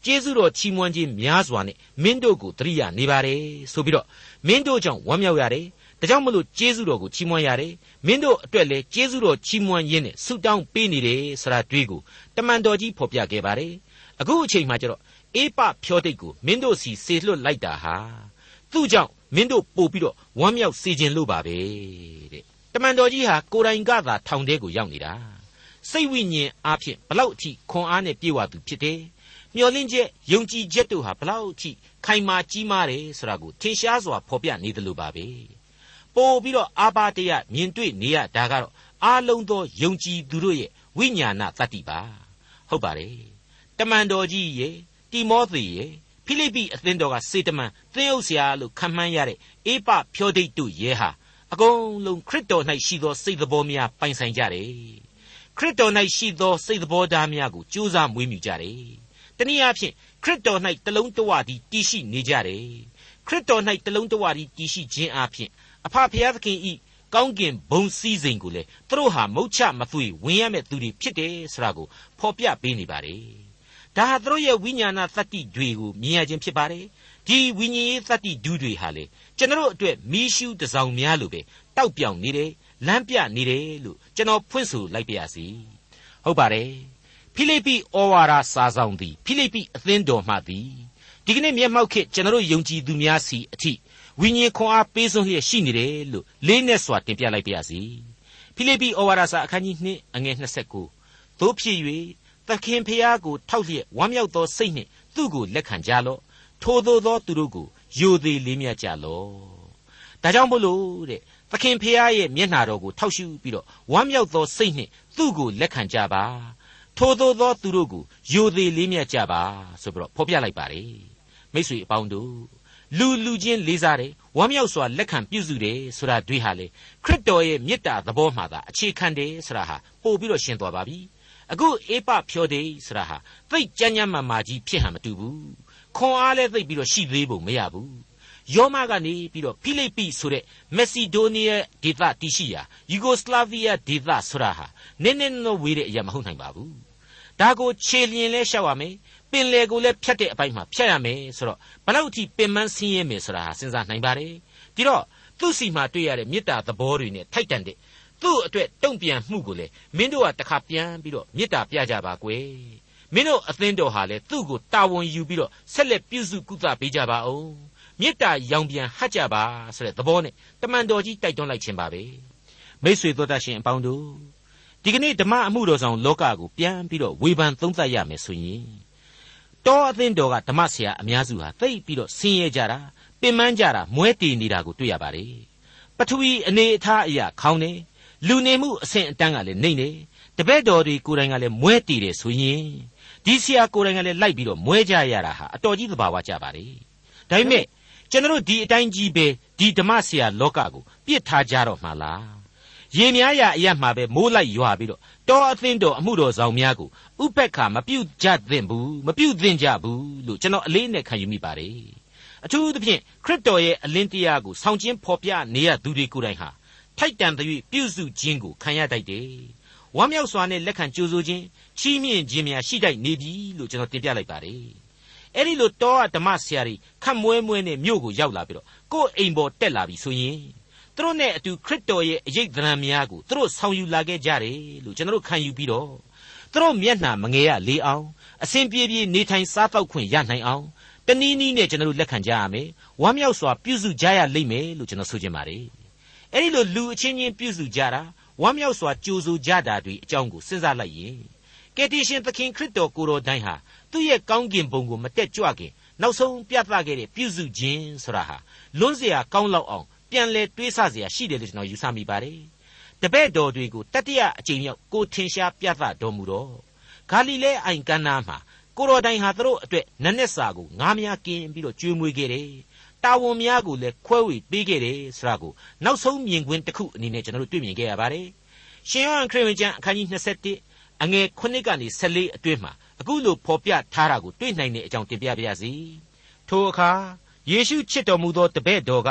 ကျေးဇူးတော်ချီးမွမ်းခြင်းများစွာနဲ့မင်းတို့ကိုတရိယာနေပါတယ်ဆိုပြီးတော့မင်းတို့ကြောင့်ဝမ်းမြောက်ရတယ်ဒါကြောင့်မလို့ကျေးဇူးတော်ကိုချီးမွမ်းရတယ်မင်းတို့အတွက်လည်းကျေးဇူးတော်ချီးမွမ်းရင်းနဲ့ဆုတောင်းပေးနေတယ်ဆိုတာတွေ့ကိုတမန်တော်ကြီးဖော်ပြခဲ့ပါတယ်အခုအချိန်မှကျတော့အေးပဖြောတိတ်ကိုမင်းတို့စီစေလွတ်လိုက်တာဟာသူ့ကြောင့်မင်းတို့ပို့ပြီးတော့ဝမ်းမြောက်စေခြင်းလို့ပါပဲတဲ့တမန်တော်ကြီးဟာကိုယ်တိုင်ကသာထောင်ထဲကိုရောက်နေတာစိတ်ဝိညာဉ်အားဖြင့်ဘလောက်အထိခွန်အားနဲ့ပြေဝသူဖြစ်တယ် မျောလင့်ချက်ယုံကြည်ချက်တို့ဟာဘလောက်အထိခိုင်မာကြီးမားတယ်ဆိုတာကိုထင်ရှားစွာဖော်ပြနေတယ်လို့ပါပဲပို့ပြီးတော့အာပါတရမြင်တွေ့နေရတာကတော့အားလုံးသောယုံကြည်သူတို့ရဲ့ဝိညာဏတတ္တိပါဟုတ်ပါတယ်တမန်တော်ကြီးရေတိမောသေရေဖိလိပ္ပိအသင်းတော်ကစေတမန်သင်းအုပ်ဆရာလို့ခံမှန်းရတဲ့အေပဖြောဒိတ်တို့ရဲဟာအကုန်လုံးခရစ်တော်၌ရှိသောစိတ်တော်များပိုင်ဆိုင်ကြတယ်ခရစ်တော်၌ရှိသောစိတ်တော်သားများကိုကြိုးစားမွေးမြူကြတယ် တနည်းအားဖြင့်ခရစ်တော်၌တလုံးတဝတည်းတည်ရှိနေကြတယ်ခရစ်တော်၌တလုံးတဝတည်းတည်ရှိခြင်းအပြင်အဖဖျားသခင်ဤကောင်းကင်ဘုံစည်းစိမ်ကိုလေသူတို့ဟာမုတ်ချမသွေဝင်ရမဲ့သူတွေဖြစ်တယ်ဆိုတာကိုဖော်ပြပေးနေပါတယ်ဒါဟာသူတို့ရဲ့ဝိညာဏသတ္တိတွေကိုမြင်ရခြင်းဖြစ်ပါတယ်ဒီဝိညာဉ်ရေးသတ္တိဒုတွေဟာလေကျွန်တော်အတွက်မီးရှူးတစောင်များလို့ပဲတောက်ပြောင်နေတယ်လမ်းပြနေတယ်လို့ကျွန်တော်ဖွင့်ဆိုလိုက်ပါရစေဟုတ်ပါတယ် ဖိလိပ္ပိဩဝါဒစာဆောင်သည်ဖိလိပ္ပိအသင်းတော်မှသည်ဒီကနေ့မျက်မှောက်ခေတ်ကျွန်တော်ယုံကြည်သူများစီအထိဝိညာဉ်ခွန်အားပေးဆုံးလျက်ရှိနေတယ်လို့လေးနဲ့စွာတင်ပြလိုက်ပါရစေဖိလိပ္ပိဩဝါဒစာအခန်းကြီး2အငယ်29သို့ဖြစ်၍သခင်ဖျားကိုထောက်လျက်ဝမ်းမြောက်သောစိတ်နှင့်သူ့ကိုလက်ခံကြလော့ထိုသို့သောသူတို့ကိုယိုသေးလေးမြတ်ကြလော့ဒါကြောင့်မို့လို့တဲ့သခင်ဖျားရဲ့မျက်နာတော်ကိုထောက်ရှုပြီးတော့ဝမ်းမြောက်သောစိတ်နှင့်သူ့ကိုလက်ခံကြပါ ထိုသို့သောသူတို့ကိုယိုသေးလေးမြတ်ကြပါဆိုပြီးတော့ဖော်ပြလိုက်ပါတယ်မိတ်ဆွေအပေါင်းတို့လူလူချင်းလေးစားတယ်ဝမ်းမြောက်စွာလက်ခံပြုစုတယ်ဆိုတာတွေ့ဟာလေခရစ်တော်ရဲ့မေတ္တာသဘောမှသာအခြေခံတယ်ဆိုတာဟာပို့ပြီးတော့ရှင်းသွားပါပြီအခုအေပဖြောဒေးဆိုတာဟာသိတ်ကြမ်းကြမ်းမာမာကြီးဖြစ်ဟန်မတူဘူးခွန်အားလည်းသိပ်ပြီးတော့ရှိသေးဖို့မရဘူးယောမကနေပြီးတော့ဖိလိပ္ပိဆိုတဲ့မက်ဆီဒိုးနီးယားဒေသတည်ရှိရာယူဂိုစလာဗီးယားဒေသဆိုတာဟာနည်းနည်းတော့ဝေးတဲ့အရာမဟုတ်နိုင်ပါဘူး ဒါကိုခြေလျင်လဲရှောက်ရမယ်ပင်လေကိုလည်းဖြတ်တဲ့အပိုင်းမှာဖြတ်ရမယ်ဆိုတော့ဘလောက်အထိပင်မဆင်းရဲမယ်ဆိုတာဟာစဉ်းစားနိုင်ပါတယ်ဒီတော့သူ့စီမှာတွေ့ရတဲ့မေတ္တာသဘောတွေနဲ့ထိုက်တန်တဲ့သူ့အတွက်တုံ့ပြန်မှုကိုလေမင်းတို့ကတခါပြန်ပြီးတော့မေတ္တာပြကြပါကွယ်မင်းတို့အသင်းတော်ဟာလေသူ့ကိုတာဝန်ယူပြီးတော့ဆက်လက်ပြုစုကုသပေးကြပါအောင်မေတ္တာရောင်ပြန်ဟတ်ကြပါဆိုတဲ့သဘောနဲ့တမန်တော်ကြီးတိုက်တွန်းလိုက်ခြင်းပါပဲမိษွေတော်တတ်ရှင်အပေါင်းတို့ ဒီကနေ့ဓမ္မအမှုတော်ဆောင်လောကကိုပြန်ပြီးတော့ဝေဖန်သုံးသပ်ရမယ်ဆိုရင်တောအသင်းတော်ကဓမ္မဆရာအများစုဟာသိပြီးတော့ဆင်းရဲကြတာပင်ပန်းကြတာမွဲတည်နေတာကိုတွေ့ရပါတယ်ပထဝီအနေအထားအရာခေါင်းနေလူနေမှုအဆင့်အတန်းကလည်းနေနေတပည့်တော်တွေကိုယ်တိုင်ကလည်းမွဲတည်တယ်ဆိုရင်ဒီဆရာကိုယ်တိုင်ကလည်းလိုက်ပြီးတော့မွဲကြရတာဟာအတော်ကြီးသဘာဝကြပါလေဒါပေမဲ့ကျွန်တော်ဒီအတိုင်းကြီးပဲဒီဓမ္မဆရာလောကကိုပြစ်ထားကြတော့မှလား ရေများရာအရမှာပဲမိုးလိုက်ရွာပြီးတော့တောအသင်းတော်အမှုတော်ဆောင်များကိုဥပက္ခမပြုတ်ကြသင့်ဘူးမပြုတ်သင့်ကြဘူးလို့ကျွန်တော်အလေးနဲ့ခံယူမိပါတယ်အထူးသဖြင့်ခရစ်တော်ရဲ့အလင်းတရားကိုဆောင်ကျင်းဖော်ပြနေရသူတွေကိုယ်တိုင်ဟာထိုက်တန်သည်ပြုစုခြင်းကိုခံရတတ်တယ်ဝမ်းမြောက်စွာနဲ့လက်ခံကြိုဆိုခြင်းချီးမြှင့်ခြင်းများရှိတတ်နေပြီလို့ကျွန်တော်တင်ပြလိုက်ပါတယ်အဲ့ဒီလိုတောဓမ္မဆရာကြီးခတ်မွဲမွဲနဲ့မြို့ကိုရောက်လာပြီးတော့ကိုယ့်အိမ်ပေါ်တက်လာပြီဆိုရင် သူတို့နဲ့အတူခရစ်တော်ရဲ့အရေးသဏ္ဍာန်များကိုသူတို့ဆောင်ယူလာခဲ့ကြတယ်လို့ကျွန်တော်ခံယူပြီးတော့သူတို့မျက်နှာမငယ်ရလေအောင်အစဉ်ပြေပြေနေထိုင်စားပောက်ခွင့်ရနိုင်အောင်တနည်းနည်းနဲ့ကျွန်တော်လက်ခံကြရမယ်ဝမ်းမြောက်စွာပြုစုကြရလိမ့်မယ်လို့ကျွန်တော်ဆိုချင်ပါတယ်အဲ့ဒီလိုလူအချင်းချင်းပြုစုကြတာဝမ်းမြောက်စွာကြိုဆိုကြတာတွေအကြောင်းကိုစဉ်းစားလိုက်ရင်ကယ်တင်ရှင်သခင်ခရစ်တော်ကိုယ်တော်တိုင်းဟာသူ့ရဲ့ကောင်းကင်ဘုံကိုမတက်ကြွခင်နောက်ဆုံးပြသခဲ့တဲ့ပြုစုခြင်းဆိုတာဟာလွန်းစရာကောင်းလောက်အောင် ပြန်လဲတွေးဆเสียရှိတယ်လို့ကျွန်တော်ယူဆမိပါတယ်တပည့်တော်တွေကိုတတိယအကြိမ်မြောက်ကိုထင်ရှားပြသတော်မူတော့ဂါလိလဲအိုင်ကမ်းနားမှာကိုတော်တိုင်ဟာသူတို့အတွက်နက်နက်စာကိုငားများกินပြီးတော့ကျွေးမွေးခဲ့တယ်တာဝန်များကိုလည်းခွဲဝေပေးခဲ့တယ်ဆိုတာကိုနောက်ဆုံးမြင်ကွင်းတစ်ခုအနေနဲ့ကျွန်တော်တို့တွေ့မြင်ခဲ့ရပါတယ်ရှင်ယောဟန်ခရစ်ဝင်ကျမ်းအခန်းကြီး21အငယ်9ကနေ14အတွင်းမှာအခုလိုဖော်ပြထားတာကိုတွေ့နိုင်တဲ့အကြောင်းတင်ပြပါရစေထိုအခါယေရှုချစ်တော်မူသောတပည့်တော်က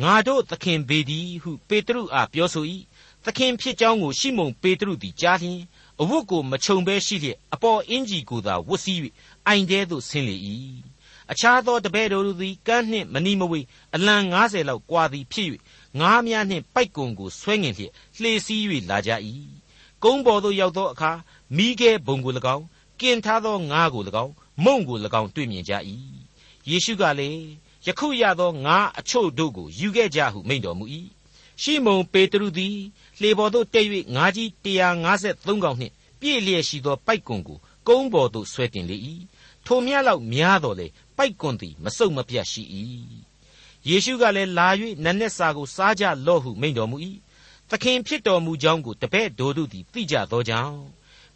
ငါတို့သခင်ပေသည်ဟုပေတရုအားပြောဆို၏သခင်ဖြစ်ကြောင်းကိုရှိမုန်ပေတရုသည်ကြားလျင်အဝတ်ကိုမခြုံဘဲရှိလျက်အပေါ်အင်ကြီးကိုသာဝတ်စည်း၍အိုင်တဲသို့ဆင်းလေ၏အခြားသောတပည့်တော်တို့သည်ကမ်းနှင့်မနီမဝေးအလံ90လောက်ကွာသည်ဖြစ်၍ငါးများနှင့်ပိုက်ကွန်ကိုဆွဲငင်လျက်လှေစီး၍လာကြ၏ကုန်းပေါ်သို့ရောက်သောအခါမိခဲဘုံကို၎င်းกินထားသောငါးကို၎င်းမုံကို၎င်းတွေ့မြင်ကြ၏ယေရှုကလည်း ယခုရသောငါးအချို့တို့ကိုယူခဲ့ကြဟုမိန့်တော်မူ၏ရှီမုန်ပေတရုသည်လှေပေါ်သို့တက်၍ငါးကြီး153ကောင်နှင့်ပြည့်လျက်ရှိသောပိုက်ကွန်ကိုကုန်းပေါ်သို့ဆွဲတင်လေ၏ထိုမြတ်လောက်များတော်လေပိုက်ကွန်သည်မစုံမပြတ်ရှိ၏ယေရှုကလည်းလာ၍နတ်နက်စာကိုစားကြလော့ဟုမိန့်တော်မူ၏သခင်ဖြစ်တော်မူကြောင်းကိုတပည့်တော်တို့သည်သိကြသောကြောင့်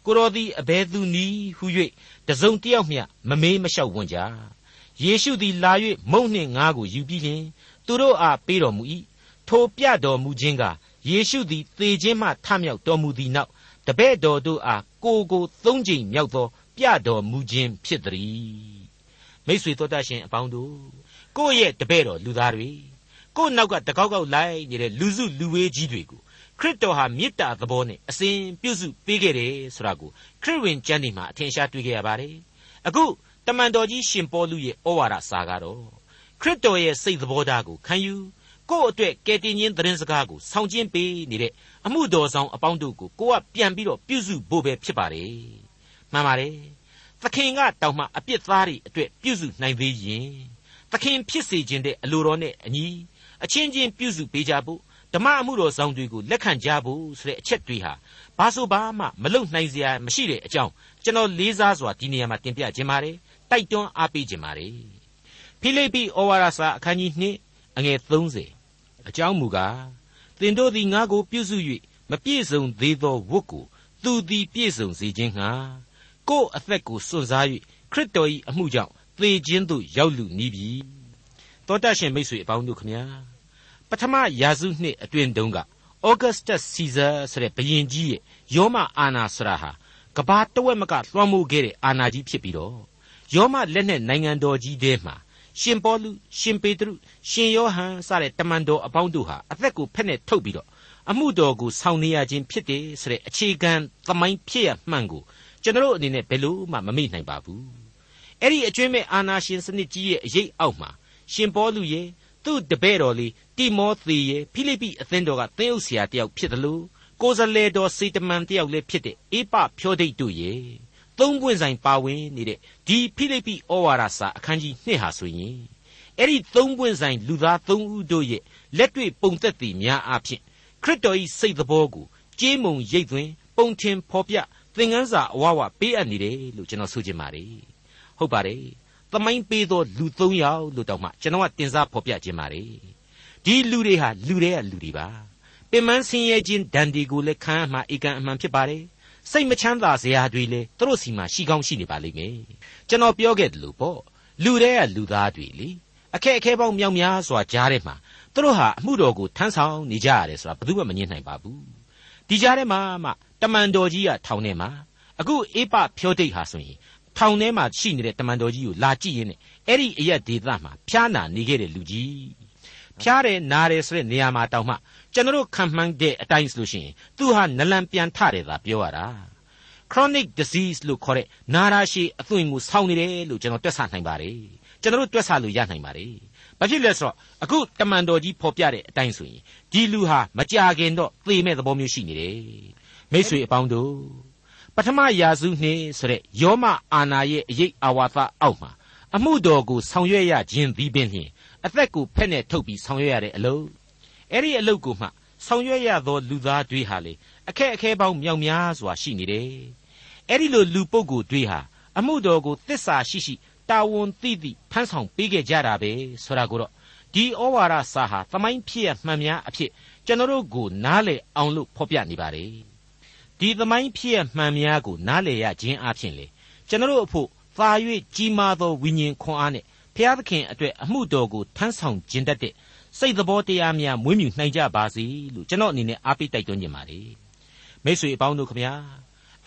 ကိုတော်သည်အဘယ်သူနည်းဟု၍တစုံတယောက်မျှမမေးမလျှောက်ဝန်းကြ ယေရှုသည်လာ၍မုန့်နှင့်ငါးကိုယူပြီးလျှင်သူတို့အားပေးတော်မူ၏ထိုပြတော်မူခြင်းကယေရှုသည်သေခြင်းမှထမြောက်တော်မူသည်နောက်တပည့်တော်တို့အားကိုကိုသုံးကြိမ်မြောက်သော ပြတော်မူခြင်းဖြစ်သည်မိษွေတော်တတ်ရှင်အပေါင်းတို့ကိုယ့်ရဲ့တပည့်တော်လူသားတွေကိုယ့်နောက်ကတကောက်ကောက်လိုက်နေတဲ့လူစုလူဝေးကြီးတွေကိုခရစ်တော်ဟာမေတ္တာသဘောနဲ့အစဉ်ပြုစုပေးခဲ့တယ်ဆိုတာကိုခရစ်ဝင်ကျမ်းဒီမှာအထင်ရှားတွေ့ခဲ့ရပါတယ်အခု တမန်တော်ကြီးရှင်ပေါလုရဲ့ဩဝါဒစာကတော့ခရစ်တော်ရဲ့စိတ်သဘောထားကိုခံယူကိုယ့်အတွက်ကယ်တင်ခြင်းသတင်းစကားကိုဆောင်ကျင်းပေးနေတဲ့အမှုတော်ဆောင်အပေါင်းတို့ကိုကိုကပြန်ပြီးတော့ပြုစုဖို့ပဲဖြစ်ပါတယ်မှန်ပါတယ်သခင်ကတောင်မှအပြစ်သားတွေအတွက်ပြုစုနိုင်သေးရင်သခင်ဖြစ်စေခြင်းတဲ့အလိုတော်နဲ့အညီအချင်းချင်းပြုစုပေးကြဖို့ဓမ္မအမှုတော်ဆောင်တွေကိုလက်ခံကြဖို့ဆိုတဲ့အချက်တွေဟာဘာဆိုဘာမှမလုံနိုင်စရာမရှိတဲ့အကြောင်းကျွန်တော်လေးစားစွာဒီနေရာမှာတင်ပြခြင်းပါတယ် တိုက်တွန်းအားပေးခြင်းပါတယ်ဖိလိပ္ပိဩဝါဒစာအခန်းကြီး2အငယ်30အကြောင်းမူကားသင်တို့သည်ငါကိုပြုစု၍မပြည့်စုံသေးသောဝတ်ကိုသူသည်ပြည့်စုံစေခြင်းငှာကိုယ်အသက်ကိုစွန့်စား၍ခရစ်တော်၏အမှုကြောင့်သေခြင်းသို့ရောက်လူနီးပြီတောတရှင်မိတ်ဆွေအပေါင်းတို့ခမညာပထမရာစုနှစ်အတွင်းတုန်းက Augustus Caesar ဆိုတဲ့ဘုရင်ကြီးရဲ့ယောမအာနာဆရာဟာကဘာတဝက်မကလွှမ်းမိုးခဲ့တဲ့အာနာကြီးဖြစ်ပြီးတော့ ယောမလက်နဲ့နိုင်ငံတော်ကြီးထဲမှာရှင်ပေါလုရှင်ပေတရုရှင်ယောဟန်စတဲ့တမန်တော်အပေါင်းတို့ဟာအသက်ကိုဖက်နဲ့ထုတ်ပြီးတော့အမှုတော်ကိုဆောင်နေရခြင်းဖြစ်တယ်ဆိုတဲ့အခြေခံသမိုင်းဖြစ်ရမှန်ကိုကျွန်တော်အနေနဲ့ဘယ်လို့မှမမေ့နိုင်ပါဘူးအဲ့ဒီအကျွင်းမဲ့အာနာရှင်စနစ်ကြီးရဲ့အရေးအောက်မှာရှင်ပေါလုရဲ့သူ့တပည့်တော်လေးတိမောသေရဲ့ဖိလိပ္ပိအသင်းတော်ကသင်းအုပ်ဆရာတယောက်ဖြစ်တယ်လို့ကိုယ်စလဲတော်စေတမန်တယောက်လည်းဖြစ်တဲ့အေပဖြောဒိတ်တို့ရဲ့ သုံးပွင့်ဆိုင်ပါဝင်နေတဲ့ဒီဖိလိပ္ပိဩဝါဒစာအခန်းကြီး2ဟာဆိုရင်အဲ့ဒီသုံးပွင့်ဆိုင်လူသားသုံးဦးတို့ရဲ့လက်တွေ့ပုံသက်တည်များအဖြစ်ခရစ်တော်၏စိတ်သဘောကိုကြေးမုံရိပ်သွင်းပုံထင်ဖော်ပြသင်ခန်းစာအဝဝပေးအပ်နေတယ်လို့ကျွန်တော်ဆိုချင်ပါတယ်ဟုတ်ပါတယ်သမိုင်းပေးသောလူ၃ယောက်လို့တောင်မှကျွန်တော်ကတင်စားဖော်ပြခြင်းပါတယ်ဒီလူတွေဟာလူတွေကလူတွေပါပင်မဆင်းရဲခြင်းဒဏ်တွေကိုလည်းခံမှအေကံအမှန်ဖြစ်ပါတယ် စိတ်မချမ်းသာစရာတွေလည်းသူတို့စီမှာရှိကောင်းရှိနေပါလိမ့်မယ်ကျွန်တော်ပြောခဲ့တယ်လို့ပေါ့လူတွေကလူသားတွေလေအခက်အခဲပေါင်းမြောက်များစွာကြားထဲမှာသူတို့ဟာအမှုတော်ကိုထမ်းဆောင်နေကြရတယ်ဆိုတာဘယ်သူမှမငြင်းနိုင်ပါဘူးဒီကြားထဲမှာမှတမန်တော်ကြီးကထောင်ထဲမှာအခုအေးပဖြောဒိတ်ဟာဆိုရင်ထောင်ထဲမှာရှိနေတဲ့တမန်တော်ကြီးကိုလာကြည့်ရင်းနဲ့အဲ့ဒီအရက်ဒေသမှာဖျားနာနေခဲ့တဲ့လူကြီးဖျားတယ်နားတယ်ဆိုတဲ့နေရာမှာတောင်မှ ကျွန်တော်ခံမှန်းတဲ့အတိုင်းဆိုလို့ရှိရင်သူဟာနလန်ပြန်ထတယ်သာပြောရတာ chronic disease လို့ခေါ်တဲ့နာရာရှည်အသွင်ကိုဆောင်းနေတယ်လို့ကျွန်တော်တွက်ဆနိုင်ပါတယ်ကျွန်တော်တို့တွက်ဆလို့ရနိုင်ပါတယ်ဘာဖြစ်လဲဆိုတော့အခုတမန်တော်ကြီးဖော်ပြတဲ့အတိုင်းဆိုရင်ဒီလူဟာမကြခင်တော့သေမဲ့သဘောမျိုးရှိနေတယ်မိษွေအပေါင်းတို့ပထမရာစုနှစ်ဆိုတဲ့ယောမအာနာရဲ့အရေးအာဝါသအောက်မှာအမှုတော်ကိုဆောင်ရွက်ရခြင်းသည်ပင်ဖြင့်အသက်ကိုဖက်နဲ့ထုတ်ပြီးဆောင်ရွက်ရတဲ့အလုပ် အဲ့ဒီအလုပ်ကိုမှဆောင်ရွက်ရသောလူသားတွေဟာလေအခက်အခဲပေါင်းမြောက်များစွာရှိနေတယ်အဲ့ဒီလိုလူပုဂ္ဂိုလ်တွေဟာအမှုတော်ကိုသစ္စာရှိရှိတာဝန်သိသိဖန်ဆောင်ပေးခဲ့ကြတာပဲဆိုတာကိုတော့ဒီဩဝါဒစာဟာသမိုင်းဖြစ်ရမှန်များအဖြစ်ကျွန်တော်တို့ကိုနားလည်အောင်လို့ဖော်ပြနေပါတယ်ဒီသမိုင်းဖြစ်ရမှန်များကိုနားလည်ရခြင်းအပြင်လေကျွန်တော်တို့အဖို့သာ၍ကြီးမားသောဝိညာဉ်ခွန်အားနဲ့ဖျားသခင်အတွက်အမှုတော်ကိုထမ်းဆောင်ခြင်းတတ်တဲ့ စိတ်သဘောတရားများမွေးမြူနိုင်ကြပါစေလို့ကျွန်တော်အနေနဲ့အားပေးတိုက်တွန်းခြင်းပါတယ်မိတ်ဆွေအပေါင်းတို့ခမညာ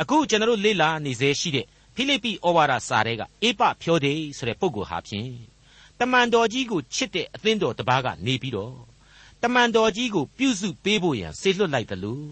အခုကျွန်တော်လေ့လာနေစေရှိတဲ့ဖိလိပ္ပိဩဝါဒစာတွေကအေပဖြောဒေဆိုတဲ့ပုဂ္ဂိုလ်ဟာဖြင့်တမန်တော်ကြီးကိုချစ်တဲ့အသင်းတော်တစ်ပါးကနေပြီးတော့တမန်တော်ကြီးကိုပြုစုပေးဖို့ရန်ဆေလွတ်လိုက်တယ်လို့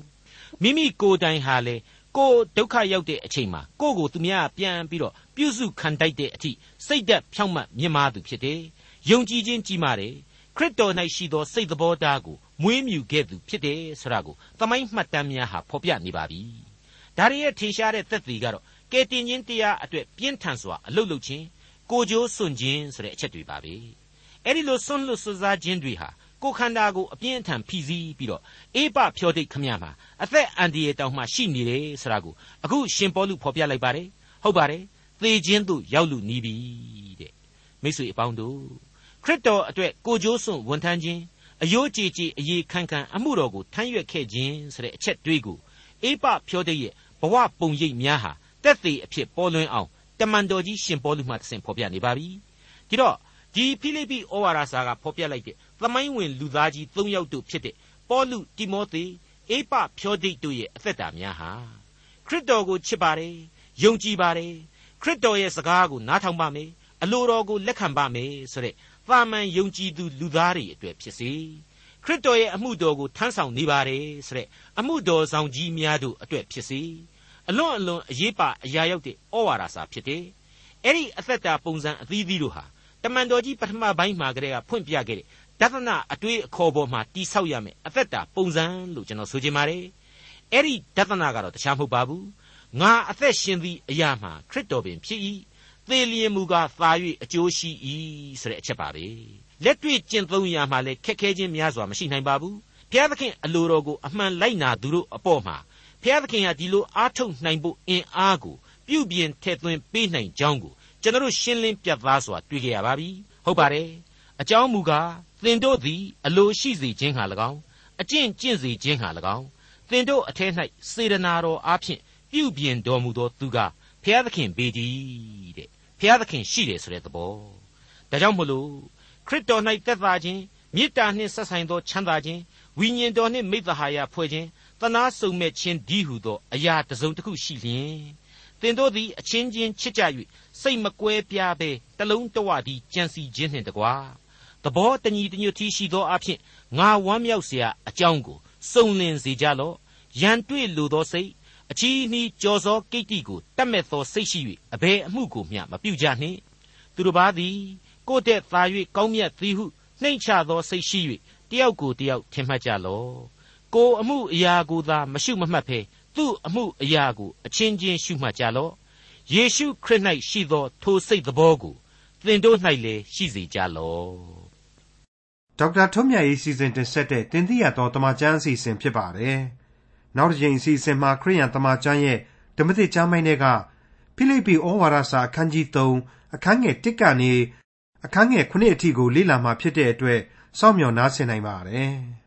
မိမိကိုယ်တိုင်ဟာလေကိုဒုက္ခရောက်တဲ့အချိန်မှာကိုကိုသူများပြန်ပြီးတော့ပြုစုခံတိုက်တဲ့အထိစိတ်သက်ဖြောင့်မတ်မြင်မာသူဖြစ်တယ်။ယုံကြည်ခြင်းကြီးမာတယ်။ ခရစ်တော်၌ရှိသောစိတ်သဘောထားကိုမွေးမြူခဲ့သူဖြစ်တယ်ဆိုတာကိုသမိုင်းမှတ်တမ်းများဟာဖော်ပြနေပါပြီ။ဒါရီရဲ့ထင်ရှားတဲ့သက်သေကတော့ကယ်တင်ခြင်းတရားအတွက်ပြင်းထန်စွာအလုတ်လုခြင်းကိုကြိုးစွန့်ခြင်းဆိုတဲ့အချက်တွေပါပဲ။အဲ့ဒီလိုစွန့်လွတ်စွစားခြင်းတွေဟာကိုခန္ဓာကိုအပြင်းအထန်ဖိစီးပြီးတော့အေးပဖြောတိတ်ခမရမှာအသက်အန္တရာယ်တောင်မှရှိနေတယ်ဆိုတာကိုအခုရှင်ပေါလုဖော်ပြလိုက်ပါတယ်ဟုတ်ပါတယ်သေခြင်းသို့ရောက်လူနီးပြီတဲ့မိတ်ဆွေအပေါင်းတို့ခ ရစ်တော်အတွက်ကိုကြိုးစွန့်ဝန်ထမ်းခြင်းအယိုးကြည်ကြည်အရေးခန့်ခန့်အမှုတော်ကိုထမ်းရွက်ခဲ့ခြင်းဆိုတဲ့အချက်တွေးကိုအေးပဖြောတိတ်ရဲ့ဘဝပုံရိပ်များဟာတက်သေးအဖြစ်ပေါ်လွင်အောင်တမန်တော်ကြီးရှင်ပေါလုမှတဆင့်ဖော်ပြနေပါပြီဒီတော့ဒီဖိလိပ္ပိဩဝါဒစာကဖော်ပြလိုက်တဲ့သမိုင်းဝင်လူသားကြီး၃ယောက်တို့ဖြစ်တဲ့ပေါလုတိမောသေအေပဖြောဒိတ်တို့ရဲ့အသက်တာများဟာခရစ်တော်ကိုချစ်ပါတယ်ယုံကြည်ပါတယ်ခရစ်တော်ရဲ့စကားကိုနားထောင်ပါမယ်အလိုတော်ကိုလက်ခံပါမယ်ဆိုတဲ့ သာမန်ယုံကြည်သူလူသားတွေအတွက်ဖြစ်စေခရစ်တော်ရဲ့အမှုတော်ကိုထမ်းဆောင်နေပါတယ်ဆိုတဲ့အမှုတော်ဆောင်ကြီးများတို့အတွက်ဖြစ်စေအလွန်အလွန်အရေးပါအရာရောက်တဲ့ဩဝါဒစာဖြစ်တယ်အဲ့ဒီအသက်တာပုံစံအသီးသီးတို့ဟာတမန်တော်ကြီးပထမပိုင်းမှာကတည်းကဖွင့်ပြခဲ့တဲ့ဒသနအတွေးအခေါ်ပေါ်မှာတိဆောက်ရမယ်အသက်တာပုံစံလို့ကျွန်တော်ဆိုချင်ပါတယ်အဲ့ဒီဒသနကတော့တခြားမဟုတ်ပါဘူးငါအသက်ရှင်သည့်အရာမှာခရစ်တော်ပင်ဖြစ်၏ သေလျင်မူကားသာ၍အကျိုးရှိ၏ဆိုတဲ့အချက်ပါပဲလက်တွေ့ကျင့်သုံးရမှာလဲခက်ခဲခြင်းများစွာမရှိနိုင်ပါဘူးဘုရားသခင်အလိုတော်ကိုအမှန်လိုက်နာသူတို့အပေါ်မှာဘုရားသခင်ဟာဒီလိုအားထုတ်နိုင်ဖို့အင်အားကိုပြုပြင်ထည့်သွင်းပေးနိုင်ကြောင်းကိုကျွန်တော်ရှင်းလင်းပြသစွာတွေ့ကြရပါပြီဟုတ်ပါတယ်အကြောင်းမူကားသင်တို့သည်အလိုရှိစေခြင်းဟာ၎င်းအကျင့်ကျင့်စေခြင်းဟာ၎င်းသင်တို့အထက်၌စေတနာတော်အားဖြင့်ပြုပြင်တော်မူသောသူကဖျားသခင်ပေတည်းတဲ့ ဖျားသခင်ရှိတယ်ဆိုတဲ့သဘောဒါကြောင့်မို့လို့ခရစ်တော်၌သက်သာခြင်းမေတ္တာနှင့်ဆက်ဆိုင်သောချမ်းသာခြင်းဝိညာဉ်တော်နှင့်မိသဟာယဖွဲ့ခြင်းတနာစုံမဲ့ခြင်းဒီဟုသောအရာတစ်စုံတစ်ခုရှိလျင်သင်တို့သည်အချင်းချင်းချစ်ကြ၍စိတ်မကွဲပြားဘဲတလုံးတဝတည်းကြံစီခြင်းနှင့်တကွာသဘောတညီတညွတ်တီရှိသောအဖြစ်ငါဝမ်းမြောက်เสียအကြောင်းကိုစုံလင်စေကြလော့ရန်တွေ့လိုသောစိတ် အချီးနှီးကြော်စောကိတ္တိကိုတတ်မဲ့သောစိတ်ရှိ၍အဘယ်အမှုကိုမျှမပြုကြနှင့်သူတို့ဘာသည်ကိုယ့်တဲ့သာ၍ကောင်းမြတ်သည်ဟုနှိမ့်ချသောစိတ်ရှိ၍တယောက်ကိုတယောက်ထင်မှတ်ကြလော့ကိုအမှုအရာကိုသာမရှုမမှတ်ဖဲသူ့အမှုအရာကိုအချင်းချင်းရှုမှတ်ကြလော့ယေရှုခရစ်၌ရှိသောထိုစိတ်သဘောကိုသင်တို့၌လည်းရှိစေကြလော့ဒေါက်တာထွန်းမြတ်ရေးစီစဉ်တင်ဆက်တဲ့တင်ပြတော်တမချန်းအစီအစဉ်ဖြစ်ပါတယ် နောက်တစ်ချိန်အစီအစဉ်မှာခရိယန်တမချန်းရဲ့ဓမ္မသစ်ကျမ်းပိုင်းတွေကဖိလိပ္ပိဩဝါဒစာအခန်းကြီး3အခန်းငယ်1ကနေအခန်းငယ်9အထိကိုလေ့လာမှာဖြစ်တဲ့အတွက်စောင့်မျှော်နားဆင်နိုင်ပါတယ်။